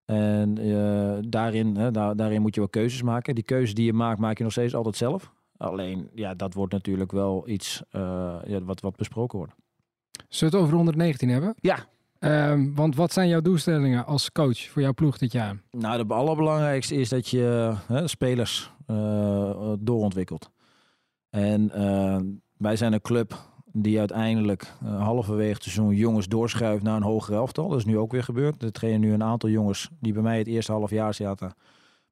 En eh, daarin, hè, daar, daarin moet je wel keuzes maken. Die keuzes die je maakt, maak je nog steeds altijd zelf. Alleen, ja, dat wordt natuurlijk wel iets eh, ja, wat, wat besproken wordt. Zullen we het over 119 hebben? Ja. Ehm, want wat zijn jouw doelstellingen als coach voor jouw ploeg dit jaar? Nou, de allerbelangrijkste is dat je hè, spelers eh, doorontwikkelt. En eh, wij zijn een club die uiteindelijk eh, halverwege het seizoen jongens doorschuift naar een hoger elftal. Dat is nu ook weer gebeurd. Er trainen nu een aantal jongens die bij mij het eerste half jaar zaten.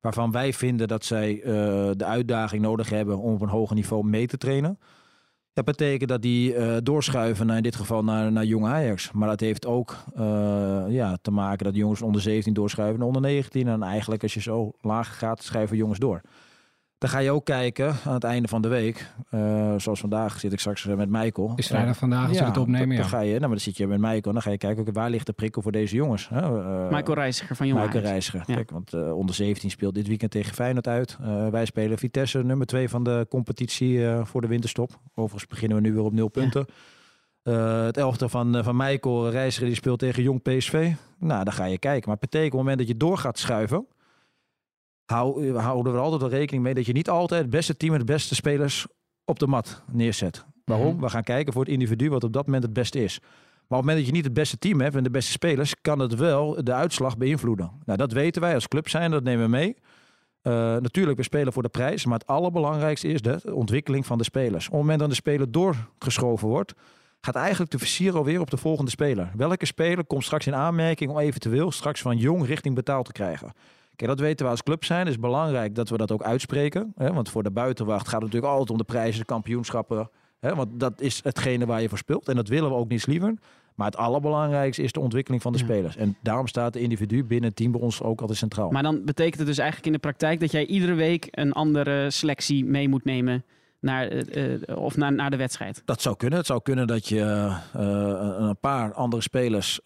Waarvan wij vinden dat zij eh, de uitdaging nodig hebben om op een hoger niveau mee te trainen. Dat betekent dat die eh, doorschuiven naar in dit geval naar, naar jong Ajax. Maar dat heeft ook eh, ja, te maken dat jongens onder 17 doorschuiven naar onder 19. En eigenlijk als je zo laag gaat, schuiven jongens door. Dan ga je ook kijken aan het einde van de week. eh, zoals vandaag zit ik straks eh, met Michael. Is vrijdag vandaag als we het opnemen, dan, ja. dan ga je, nou, maar dan zit je met Michael. Dan ga je kijken, waar ligt de prikkel voor deze jongens? Hè? Eh, Michael Reiziger van Jong Michael Ajax. Reiziger. Ja. Kijk, want eh, onder 17 speelt dit weekend tegen Feyenoord uit. Eh, wij spelen Vitesse, nummer 2 van de competitie eh, voor de winterstop. Overigens beginnen we nu weer op nul punten. Eh, het elfde van, van Michael Reiziger die speelt tegen Jong PSV. Nou, dan ga je kijken. Maar het betekent op het moment dat je door gaat schuiven... Hou, eh, houden we er altijd wel rekening mee dat je niet altijd het beste team en de beste spelers op de mat neerzet. Waarom? Mhm. We gaan kijken voor het individu wat op dat moment het beste is. Maar op het moment dat je niet het beste team hebt en de beste spelers, kan het wel de uitslag beïnvloeden. Nou, dat weten wij als club zijn, dat nemen we mee. Eh, natuurlijk, we spelen voor de prijs, maar het allerbelangrijkste is de ontwikkeling van de spelers. Op het moment dat de speler doorgeschoven wordt, gaat eigenlijk de versier alweer op de volgende speler. Welke speler komt straks in aanmerking om eventueel straks van jong richting betaald te krijgen? Kijk, dat weten we als club zijn. Het is belangrijk dat we dat ook uitspreken. Hè? Want voor de buitenwacht gaat het natuurlijk altijd om de prijzen, de kampioenschappen. Hè? Want dat is hetgene waar je voor speelt. En dat willen we ook niet liever. Maar het allerbelangrijkste is de ontwikkeling van de Ja. spelers. En daarom staat de individu binnen het team bij ons ook altijd centraal. Maar dan betekent het dus eigenlijk in de praktijk dat jij iedere week een andere selectie mee moet nemen naar, eh, eh, of naar, naar de wedstrijd. Dat zou kunnen. Het zou kunnen dat je eh, een paar andere spelers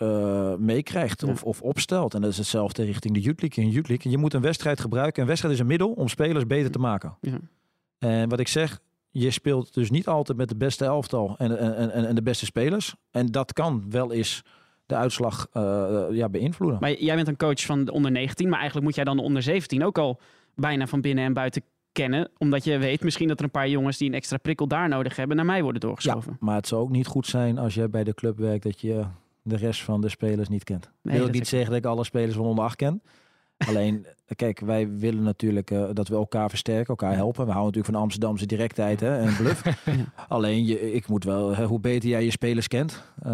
meekrijgt Ja. of, of opstelt. En dat is hetzelfde richting de Youth League. In Youth League. Je moet een wedstrijd gebruiken. Een wedstrijd is een middel om spelers beter te maken. Ja. En wat ik zeg, je speelt dus niet altijd met de beste elftal en, en, en, en de beste spelers. En dat kan wel eens de uitslag ja, beïnvloeden. Maar jij bent een coach van de onder 19, maar eigenlijk moet jij dan de onder 17 ook al bijna van binnen en buiten kennen. Omdat je weet misschien dat er een paar jongens die een extra prikkel daar nodig hebben naar mij worden ja, doorgeschoven. maar het zou ook niet goed zijn als je bij de club werkt dat je de rest van de spelers niet kent. Nee, wil dat ik niet zeggen dat ik alle spelers van onder acht ken. Alleen, kijk, wij willen natuurlijk eh, dat we elkaar versterken, elkaar helpen. We houden natuurlijk van Amsterdamse directheid hè, en bluff. Alleen, je, ik moet wel, hè, hoe beter jij je spelers kent, eh,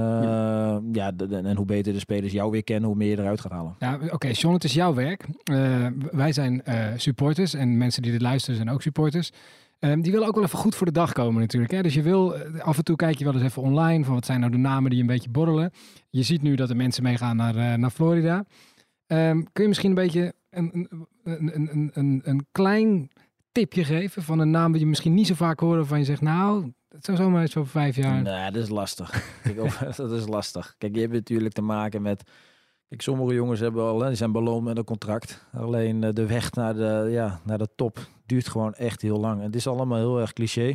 ja. de- de- en hoe beter de spelers jou weer kennen, hoe meer je eruit gaat halen. Ja, oké, John, het is jouw werk. Eh, wij zijn eh, supporters en mensen die dit luisteren zijn ook supporters. Ehm, die willen ook wel even goed voor de dag komen natuurlijk. Hè? Dus je wil, af en toe kijk je wel eens even online van wat zijn nou de namen die een beetje borrelen. Je ziet nu dat er mensen meegaan naar, eh, naar Florida. Ehm, kun je misschien een beetje een, een, een, een, een, een klein tipje geven van een naam die je misschien niet zo vaak hoort waarvan je zegt, nou, het zou zomaar eens over vijf jaar... Nee, dat is lastig. Kijk, dat is lastig. Kijk, je hebt natuurlijk te maken met... Kijk, sommige jongens hebben al, die zijn beloond met een contract. Alleen eh, de weg naar de, ja, naar de top duurt gewoon echt heel lang. Het is allemaal heel erg cliché.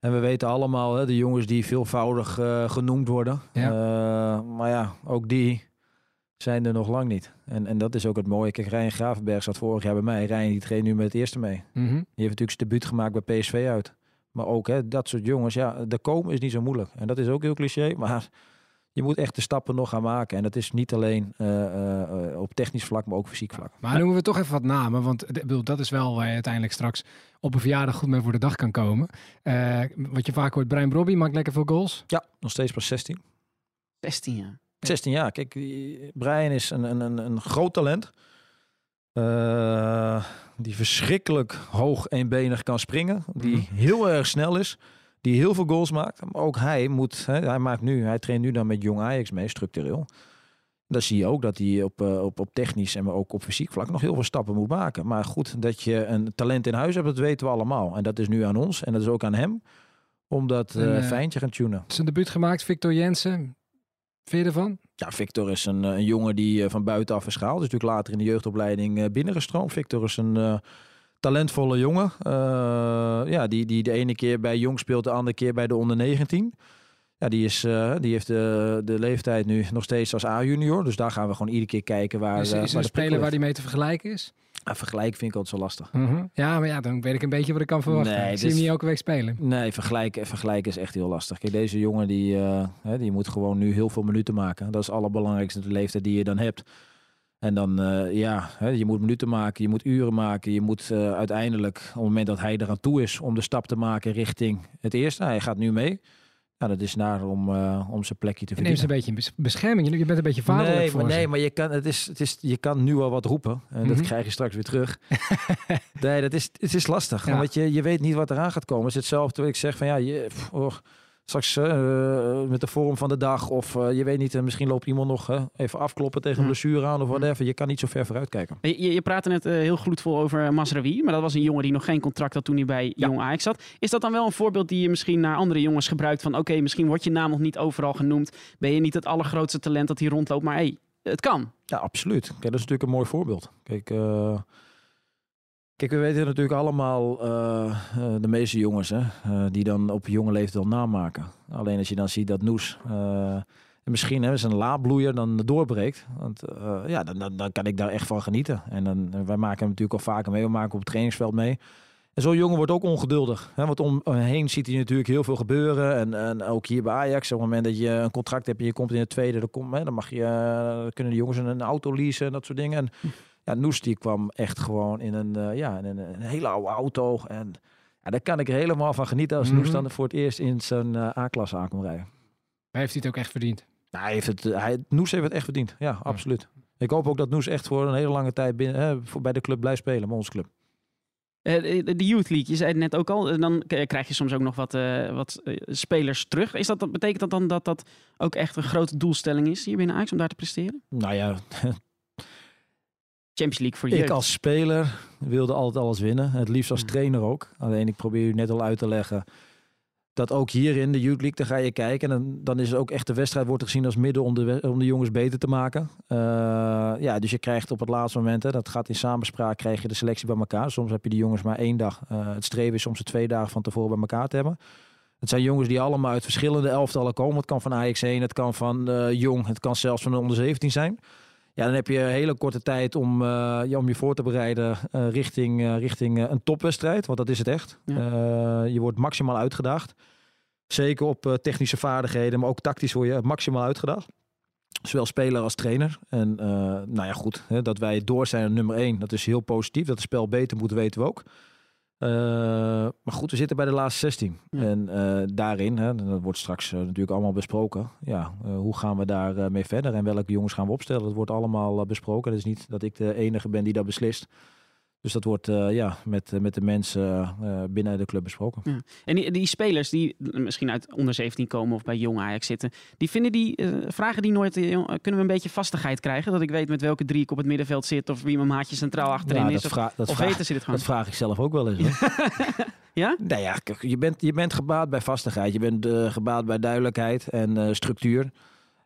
En we weten allemaal, hè, de jongens die veelvoudig eh, genoemd worden. Ja. Eh, maar ja, ook die zijn er nog lang niet. En, en dat is ook het mooie. Kijk, Ryan Gravenberg zat vorig jaar bij mij. Ryan die traint nu met het eerste mee. Mhm. Die heeft natuurlijk zijn debuut gemaakt bij PSV uit. Maar ook hè, dat soort jongens, ja, de komen is niet zo moeilijk. En dat is ook heel cliché, maar je moet echt de stappen nog gaan maken. En dat is niet alleen eh, eh, op technisch vlak, maar ook fysiek vlak. Maar noemen we toch even wat namen, want ik bedoel, dat is wel waar je uiteindelijk straks op een verjaardag goed mee voor de dag kan komen. Eh, wat je vaak hoort, Brian Brobby maakt lekker veel goals. Ja, nog steeds pas 16. 16 jaar. 16 jaar. Kijk, die- Brian is een, een, een, een groot talent. Eh, die verschrikkelijk hoog eenbenig kan springen. Die Mhm. heel erg snel is. Die heel veel goals maakt. Maar ook hij moet, hè, hij maakt nu, hij traint nu dan met jong Ajax mee, structureel. Dan zie je ook dat hij op, eh, op, op technisch en ook op fysiek vlak nog heel veel stappen moet maken. Maar goed, dat je een talent in huis hebt, dat weten we allemaal. En dat is nu aan ons en dat is ook aan hem. Om dat eh, eh, fijntje gaan tunen. Zijn debuut gemaakt, Victor Jensen. Vind je ervan? Ja, Victor is een, eh, een jongen die eh, van buitenaf is gehaald. Dus natuurlijk later in de jeugdopleiding eh, binnengestroomd. Victor is een talentvolle jongen. Ja, die, die de ene keer bij jong speelt, de andere keer bij de onder 19. Ja, die, is, die heeft de, de leeftijd nu nog steeds als A-junior. Dus daar gaan we gewoon iedere keer kijken waar, is is waar een speler waar die mee te vergelijken is? Vergelijk vind ik altijd zo lastig. Mhm. Ja, maar ja, dan weet ik een beetje wat ik kan verwachten. Nee, ik zie dus- hem niet elke week spelen. Nee, vergelijken, vergelijken is echt heel lastig. Kijk, deze jongen die, eh, hè, die moet gewoon nu heel veel minuten maken. Dat is het allerbelangrijkste, de leeftijd die je dan hebt. En dan, eh, ja, hè, je moet minuten maken, je moet uren maken. Je moet eh, uiteindelijk, op het moment dat hij eraan toe is, om de stap te maken richting het eerste. Hij gaat nu mee. Nou, dat is naar om, eh, om zijn plekje te Je neemt ze verdienen. een beetje in bes- bescherming. Je- bent een beetje vaderlijk Nee, voor maar, ze. nee, maar je kan, het is, het is, je kan nu al wat roepen. En Mhm. dat krijg je straks weer terug. nee, dat is, het is lastig. Ja. Want je, je weet niet wat eraan gaat komen. Het is hetzelfde wat ik zeg van ja, je, pff, oh, straks eh, met de vorm van de dag. Of eh, je weet niet, eh, misschien loopt iemand nog eh, even afkloppen tegen een Ja. blessure aan of whatever. Je kan niet zo ver vooruit kijken. Je, je, praatte net eh, heel gloedvol over Masraoui, maar dat was een jongen die nog geen contract had toen hij bij Ja. Jong Ajax zat. Is dat dan wel een voorbeeld die je misschien naar andere jongens gebruikt van oké, misschien wordt je naam nog niet overal genoemd, ben je niet het allergrootste talent dat hier rondloopt, maar hey, het kan. Ja, absoluut. Kijk, dat is natuurlijk een mooi voorbeeld. Kijk, eh, kijk we weten natuurlijk allemaal, eh, eh, de meeste jongens, hè, eh, die dan op jonge leeftijd al namaken. Alleen als je dan ziet dat Noes en misschien hè, zijn laadbloeier dan doorbreekt. Want ja, dan, dan, kan ik daar echt van genieten. En dan, wij maken hem natuurlijk al vaker mee. We maken op het trainingsveld mee. En zo'n jongen wordt ook ongeduldig. Hè? Want om hem heen ziet hij natuurlijk heel veel gebeuren. En, en ook hier bij Ajax, op het moment dat je een contract hebt en je komt in het tweede, dan, kom, hè, dan mag je, kunnen de jongens een, auto leasen en dat soort dingen. En ja, Noes die kwam echt gewoon in een, eh, ja, in een, een hele oude auto. En ja, daar kan ik er helemaal van genieten als Noes Mhm. dan voor het eerst in zijn eh, A-klasse aankomt rijden. Maar heeft hij het ook echt verdiend? Nou, hij heeft het, hij, Noes heeft het echt verdiend. Ja, absoluut. Ik hoop ook dat Noes echt voor een hele lange tijd binnen, hè, voor, bij de club blijft spelen, bij onze club. Eh, de Youth League, je zei het net ook al, eh, dan krijg je soms ook nog wat, eh, wat eh, spelers terug. Is dat, dat, betekent dat dan dat dat ook echt een grote doelstelling is hier binnen Ajax om daar te presteren? Nou ja, Champions League voor ik jeugd. als speler wilde altijd alles winnen. Het liefst als Ja. trainer ook. Alleen ik probeer u net al uit te leggen dat ook hier in de Youth League, dan ga je kijken. En dan, dan is het ook echt de wedstrijd wordt gezien als middel om de, om de jongens beter te maken. Eh, ja, dus je krijgt op het laatste moment, hè, dat gaat in samenspraak, krijg je de selectie bij elkaar. Soms heb je de jongens maar één dag. Eh, het streven is soms de twee dagen van tevoren bij elkaar te hebben. Het zijn jongens die allemaal uit verschillende elftallen komen. Het kan van Ajax 1, het kan van eh, Jong, het kan zelfs van de onder 17 zijn. Ja, dan heb je een hele korte tijd om, ja, om je voor te bereiden eh, richting, eh, richting een topwedstrijd. Want dat is het echt. Ja. Je wordt maximaal uitgedaagd. Zeker op technische vaardigheden, maar ook tactisch word je maximaal uitgedaagd. Zowel speler als trainer. En nou ja, goed, hè, dat wij door zijn aan nummer 1, dat is heel positief. Dat het spel beter moet, weten we ook. Eh, maar goed, we zitten bij de laatste 16. Ja. En eh, daarin, hè, dat wordt straks eh, natuurlijk allemaal besproken. Ja, hoe gaan we daar eh, mee verder en welke jongens gaan we opstellen? Dat wordt allemaal besproken. Het is niet dat ik de enige ben die dat beslist. Dus dat wordt eh, ja, met, met de mensen eh, binnen de club besproken. En die, die spelers die misschien uit onder 17 komen of bij jong Ajax zitten, die vinden die, eh, vragen die nooit, eh, kunnen we een beetje vastigheid krijgen? Dat ik weet met welke drie ik op het middenveld zit of wie mijn maatje centraal achterin Ja, is? Of, dat of weten ze dit gewoon? Dat vraag ik zelf ook wel eens. Ja? Nou ja, je bent, je bent gebaat bij vastigheid. Je bent eh, gebaat bij duidelijkheid en eh, structuur.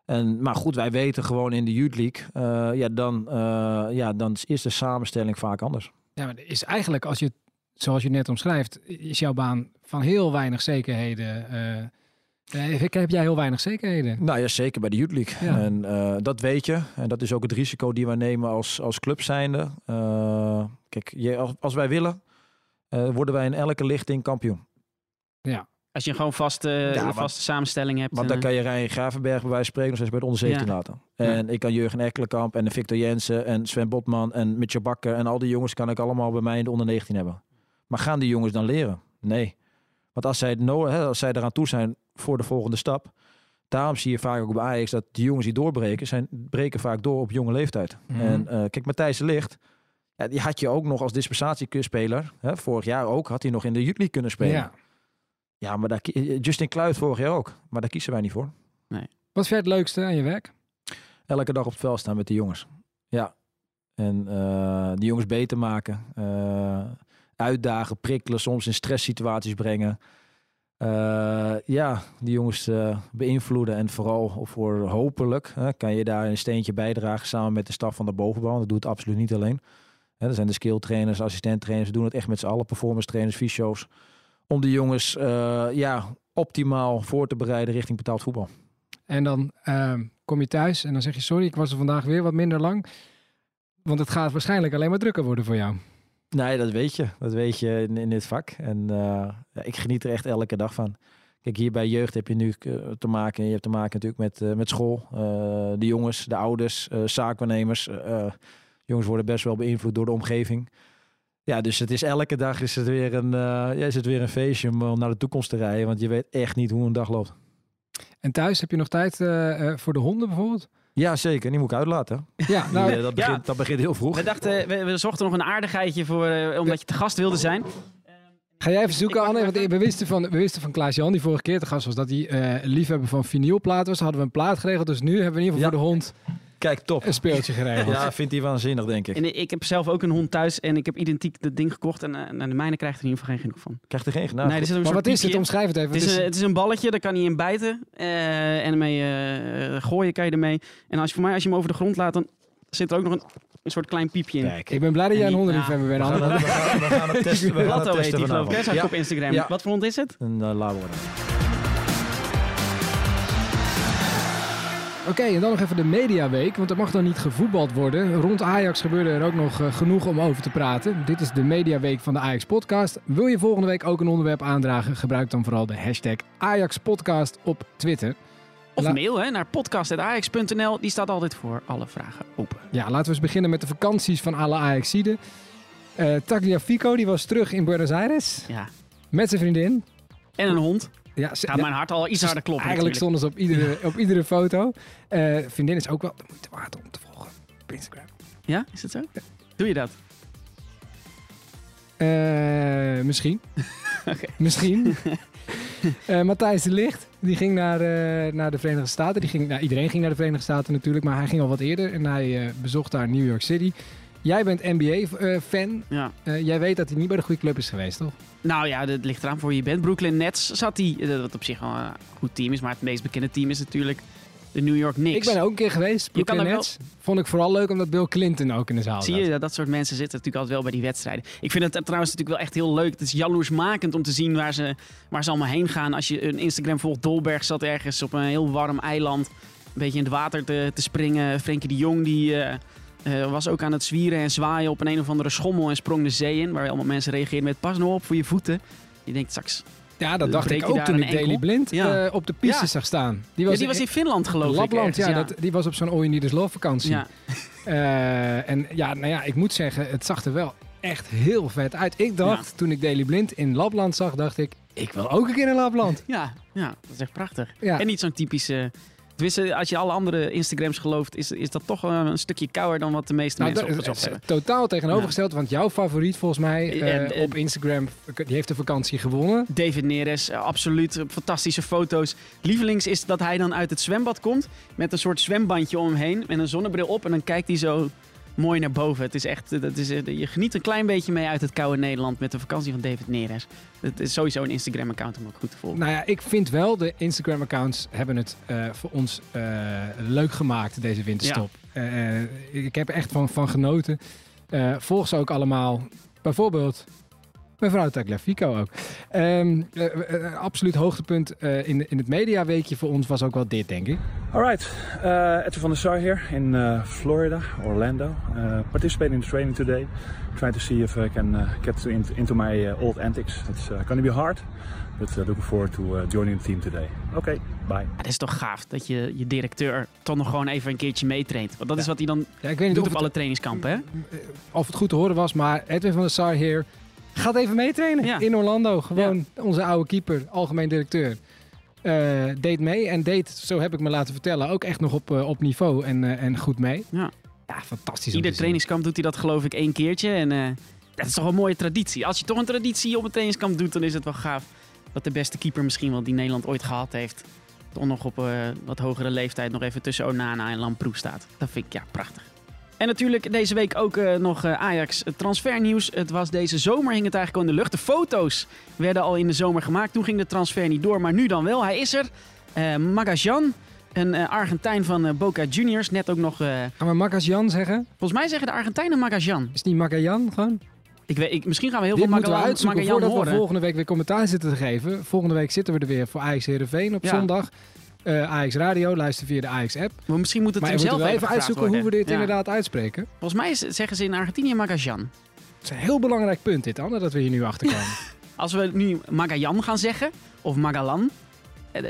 En, maar goed, wij weten gewoon in de Youth League, eh, ja, dan, eh, ja, dan is de samenstelling vaak anders. Ja, maar is eigenlijk, als je, zoals je net omschrijft, is jouw baan van heel weinig zekerheden. eh, heb jij heel weinig zekerheden? Nou ja, zeker bij de Youth League. Ja. En eh, dat weet je. En dat is ook het risico die wij nemen als, als club zijnde. Kijk, je, als, als wij willen, worden wij in elke lichting kampioen. Als je gewoon vaste, Ja, een maar- vaste samenstelling hebt. Want dan eh, kan je Rijn Gravenberg bij wijze van spreken nog steeds bij de onder 17 Ja. laten. En ik kan Jurgen Ekkelenkamp en Victor Jensen en Sven Botman en Mitchell Bakker en al die jongens kan ik allemaal bij mij in de onder 19 hebben. Maar gaan die jongens dan leren? Nee. Want als zij, no hè, als zij eraan toe zijn voor de volgende stap, daarom zie je vaak ook bij Ajax dat die jongens die doorbreken, zijn, breken vaak door op jonge leeftijd. Mhm. En eh, kijk, Matthijs de Ligt, Ja, die had je ook nog als dispensatiespeler. Hè, vorig jaar ook had hij nog in de League kunnen spelen. Ja, maar daar, ki- Justin Kluit vorig jaar ook. Maar daar kiezen wij niet voor. Wat vind je het leukste aan je werk? Elke dag op het veld staan met de jongens. Ja. En eh, die jongens beter maken. eh, uitdagen, prikkelen, soms in stresssituaties brengen. Eh, ja, die jongens eh, beïnvloeden. En vooral voor hopelijk hè, kan je daar een steentje bijdragen samen met de staf van de bovenbouw. Dat doet het absoluut niet alleen. Hè, er zijn de skill trainers, assistent trainers. We doen het echt met z'n allen. Performance trainers, fysio's. Om de jongens eh, ja, optimaal voor te bereiden richting betaald voetbal. En dan ehm, kom je thuis en dan zeg je sorry, ik was er vandaag weer wat minder lang. Want het gaat waarschijnlijk alleen maar drukker worden voor jou. Nee, dat weet je. Dat weet je in, in dit vak. En eh, ik geniet er echt elke dag van. Kijk, hier bij jeugd heb je nu eh, te maken. Je hebt te maken natuurlijk met, met school. de jongens, de ouders, zaakwaarnemers. jongens worden best wel beïnvloed door de omgeving. Ja, dus het is elke dag is het weer een, eh, ja, is het weer een feestje om eh, naar de toekomst te rijden. Want je weet echt niet hoe een dag loopt. En thuis heb je nog tijd eh, eh, voor de honden bijvoorbeeld? Ja, zeker. Die moet ik uitlaten. Ja, nou, dat, begint, dat begint heel vroeg. We dachten, we, we zochten nog een aardigheidje voor, eh, omdat je te gast wilde zijn. Ga jij even zoeken, Anne? Want we wisten van, we wisten van Klaas-Jan, die vorige keer te gast was, dat hij eh liefhebber van vinylplaten was. Hadden we een plaat geregeld, dus nu hebben we in ieder geval Ja. voor de hond Kijk, top. een speeltje geregeld. Ja, vindt hij waanzinnig, denk ik. En ik heb zelf ook een hond thuis en ik heb identiek dat ding gekocht. En, eh, en de mijne krijgt er in ieder geval geen genoeg van. Krijgt er geen gedaan. nee, er zit een Maar wat is het? Omschrijf het even. Het is, een, het is een balletje, daar kan hij in bijten. eh, en ermee eh, gooien kan je ermee. En als je, voor mij, als je hem over de grond laat, dan zit er ook nog een, een soort klein piepje in. Kijk. ik ben blij dat jij een hondenliefhebber bent, We gaan, het, we, gaan, we gaan het testen. We gaan het Latto heet testen die geloof ik. Zag Ja, op Instagram. Ja. Wat voor hond is het? een uh, Oké, en dan nog even de mediaweek, want er mag dan niet gevoetbald worden. Rond Ajax gebeurde er ook nog eh, genoeg om over te praten. Dit is de mediaweek van de Ajax Podcast. Wil je volgende week ook een onderwerp aandragen? Gebruik dan vooral de hashtag Ajax Podcast op Twitter. Of La- mail hè, naar podcast.ajax.nl. Die staat altijd voor alle vragen open. Ja, laten we eens beginnen met de vakanties van alle Ajaxiden. Eh Tagliafico, die was terug in Buenos Aires Ja. met zijn vriendin. En een hond. Ja, ze- Gaat mijn hart al iets harder kloppen Eigenlijk stonden ze op iedere, op iedere foto. Eh, vriendin is ook wel de moeite waard om te volgen op Instagram. Ja, is het zo? Doe je dat? Eh, misschien. Misschien. Eh, Matthijs de Licht, die ging naar, naar de Verenigde Staten. Die ging, nou, iedereen ging naar de Verenigde Staten natuurlijk, maar hij ging al wat eerder en hij bezocht daar New York City. Jij bent NBA-fan. Ja. Eh, jij weet dat hij niet bij de goede club is geweest, toch? Nou ja, dat ligt eraan voor wie je bent. Brooklyn Nets zat hij, eh, wat op zich wel een goed team is. Maar het meest bekende team is natuurlijk de New York Knicks. Ik ben er ook een keer geweest. Je Brooklyn kan wel- Nets. Vond ik vooral leuk omdat Bill Clinton ook in de zaal Zie je, dat, dat soort mensen zitten natuurlijk altijd wel bij die wedstrijden. Ik vind het trouwens natuurlijk wel echt heel leuk. Het is jaloersmakend om te zien waar ze, waar ze allemaal heen gaan. Als je een Instagram volgt, Dolberg zat ergens op een heel warm eiland. Een beetje in het water te, te springen. Frenkie de Jong die, eh, eh, was ook aan het zwieren en zwaaien op een een of andere schommel en sprong de zee in. Waar allemaal mensen reageerden met pas nou op voor je voeten. Je denkt straks... Ja, dat dacht Breek ik ook toen ik Daily? Blind Ja. eh, op de piste Ja. zag staan. Die Die was, die was in Finland geloof ik. Lapland, ja, Dat, die was op zo'n All You Love vakantie. Eh, en ja, nou ja, ik moet zeggen, het zag er wel echt heel vet uit. Ik dacht, toen ik Daily Blind in Lapland zag, dacht ik, ik wil ook een keer in Lapland. Ja, ja, dat is echt prachtig. En niet zo'n typische... Tenminste, als je alle andere Instagrams gelooft, is, is dat toch een stukje kouder dan wat de meeste Nou, mensen opgezocht hebben. totaal tegenovergesteld, want jouw favoriet volgens mij eh, En- en- op Instagram, die heeft de vakantie gewonnen. David Neres, absoluut. Fantastische foto's. Lievelings is dat hij dan uit het zwembad komt met een soort zwembandje om hem heen. Met een zonnebril op en dan kijkt hij zo mooi naar boven. Het is echt, dat is, eh, je geniet een klein beetje mee uit het koude Nederland met de vakantie van David Neres. Het is sowieso een Instagram-account om ook goed te volgen. Nou ja, ik vind wel, de Instagram-accounts hebben het eh, voor ons eh, leuk gemaakt deze winterstop. Eh, ik heb er echt van, van genoten. Volg ze ook allemaal. Bijvoorbeeld mevrouw Tagliafico ook. Eh, eh, absoluut hoogtepunt eh, in, in het mediaweekje voor ons was ook wel dit, denk ik. All right, uh, Edwin van der Sar here in uh, Florida, Orlando. Uh, participating in the training today. Trying to see if I can uh, get to in- into my uh, old antics. It's uh, going to be hard, but uh, looking forward to uh, joining the team today. Okay, bye. Ja, het is toch gaaf dat je je directeur toch nog gewoon even een keertje meetraint. Want dat is wat hij dan Ja, ik weet niet doet of op het, alle trainingskampen, hè? of het goed te horen was, maar Edwin van der Sar hier gaat even meetrainen Ja. in Orlando. Gewoon onze oude keeper, algemeen directeur. eh, deed mee en deed, zo heb ik me laten vertellen, ook echt nog op, eh, op niveau en, eh, en goed mee. Ja. Ja, fantastisch. Ieder trainingskamp doet hij dat geloof ik één keertje. En dat is toch een mooie traditie. Als je toch een traditie op een trainingskamp doet, dan is het wel gaaf dat de beste keeper misschien wel die Nederland ooit gehad heeft, toch nog op wat hogere leeftijd nog even tussen Onana en Lamproe staat. Dat vind ik ja prachtig. En natuurlijk deze week ook eh, nog eh, Ajax transfernieuws. Het was deze zomer, hing het eigenlijk al in de lucht. De foto's werden al in de zomer gemaakt. Toen ging de transfer niet door, maar nu dan wel. Hij is er. Magajan, een Argentijn van Boca Juniors. Net ook nog, Gaan we Magajan zeggen? volgens mij zeggen de Argentijnen Magajan. Is het niet Magajan gewoon? Ik weet, ik, misschien gaan we heel Dit veel moeten we Magalan, uitzoeken Magajan voordat horen. we volgende week weer commentaar zitten te geven. Volgende week zitten we er weer voor Ajax Heerenveen op Ja. zondag. Eh Ajax Radio, luister via de Ajax app. Maar misschien moet het Maar hem zelf wel even uitzoeken hoe we dit Ja. inderdaad uitspreken. Volgens mij is- zeggen ze in Argentinië Magajan. Het is een heel belangrijk punt dit, Anne, dat we hier nu achter komen. Als we nu Magajan gaan zeggen, of Magalan, eh,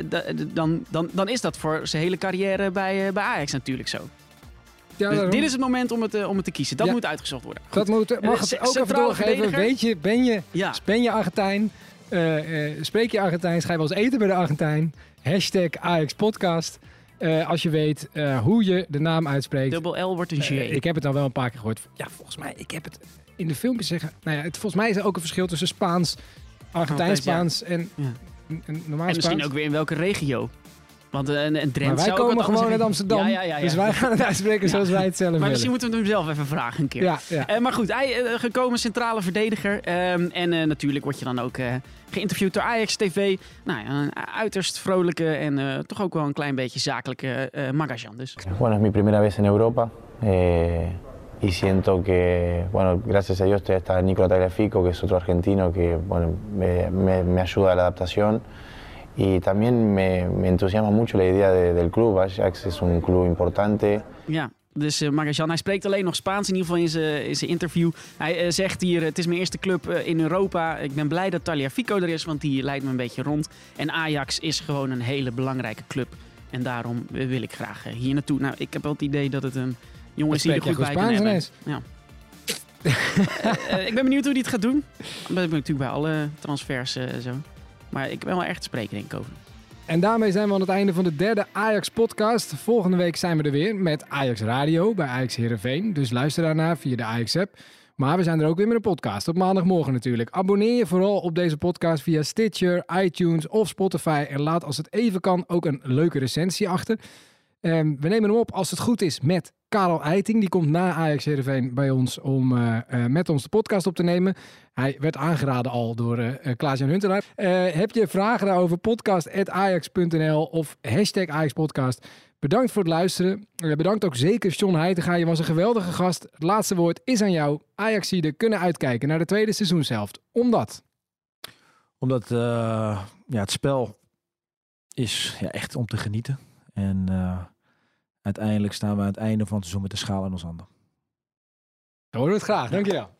dan, dan, dan is dat voor zijn hele carrière bij, eh, bij Ajax natuurlijk zo. ja, Dus dit is het moment om het, om het te kiezen. Dat Ja. moet uitgezocht worden. Goed. dat moet, mag het ook even doorgeven. Weet je, ben je, Ja, ben je Argentijn? Spreek je je wel eens eten bij de Argentijn? Hashtag Ajax Podcast. Eh, als je weet eh, hoe je de naam uitspreekt. dubbel L wordt een G. Eh, ik heb het al wel een paar keer gehoord. Ja, volgens mij, ik heb het in de filmpjes zeggen. Nou ja, het, volgens mij is er ook een verschil tussen Spaans, Argentijns Spaans en, Ja. en, en normaal en misschien Spaans. ook weer in welke regio. Want eh, een, een Drenthe maar wij komen gewoon uit. Amsterdam. Ja, ja, ja, ja. Dus wij gaan het uitspreken zoals wij het zelf Maar willen. misschien moeten we hem zelf even vragen een keer. Ja, ja. Eh, maar goed, hij eh, gekomen centrale verdediger. Ehm, en eh, natuurlijk word je dan ook eh, geïnterviewd door Ajax TV. Nou ja, een uiterst vrolijke en eh, toch ook wel een klein beetje zakelijke eh Magajan. Dus Bueno, es mi primera vez en Europa eh, y siento que, bueno, gracias a Dios está Nicola Tagliafico, que es otro argentino que, bueno, me, me- me ayuda a la adaptación y también me, me entusiasma mucho la idea de- del club. Ajax es un club importante. ja, dus eh Magajan, hij spreekt alleen nog Spaans, in ieder geval in zijn, in zijn interview. Hij eh, zegt hier, het is mijn eerste club eh, in Europa. Ik ben blij dat Tagliafico er is, want die leidt me een beetje rond. En Ajax is gewoon een hele belangrijke club. En daarom eh, wil ik graag eh, hier naartoe. Nou, ik heb wel het idee dat het een jongen is die er goed bij goed kan Spaans hebben. Ja. Eh, ik ben benieuwd hoe hij het gaat doen. Dat ben ik natuurlijk bij alle transfers eh, zo. Maar ik ben wel echt te spreken, denk ik, over. En daarmee zijn we aan het einde van de derde Ajax podcast. Volgende week zijn we er weer met Ajax Radio bij Ajax Heerenveen. Dus luister daarna via de Ajax app. Maar we zijn er ook weer met een podcast op maandagmorgen natuurlijk. Abonneer je vooral op deze podcast via Stitcher, iTunes of Spotify. En laat als het even kan ook een leuke recensie achter. Ehm, we nemen hem op als het goed is met Karel Eiting. Die komt na Ajax Heerenveen bij ons om eh, eh, met ons de podcast op te nemen. Hij werd aangeraden al door eh, Klaas-Jan Huntelaar. Heb je vragen daarover? podcast.ajax.nl of hashtag AjaxPodcast. Bedankt voor het luisteren. Bedankt ook zeker John Heitinga. Je was een geweldige gast. Het laatste woord is aan jou. Ajaxiden kunnen uitkijken naar de tweede seizoenshelft. Omdat... Omdat ja, het spel is ja, echt om te genieten. En uiteindelijk staan we aan het einde van het seizoen met de schaal in ons handen. Dan horen we het graag. Dankjewel.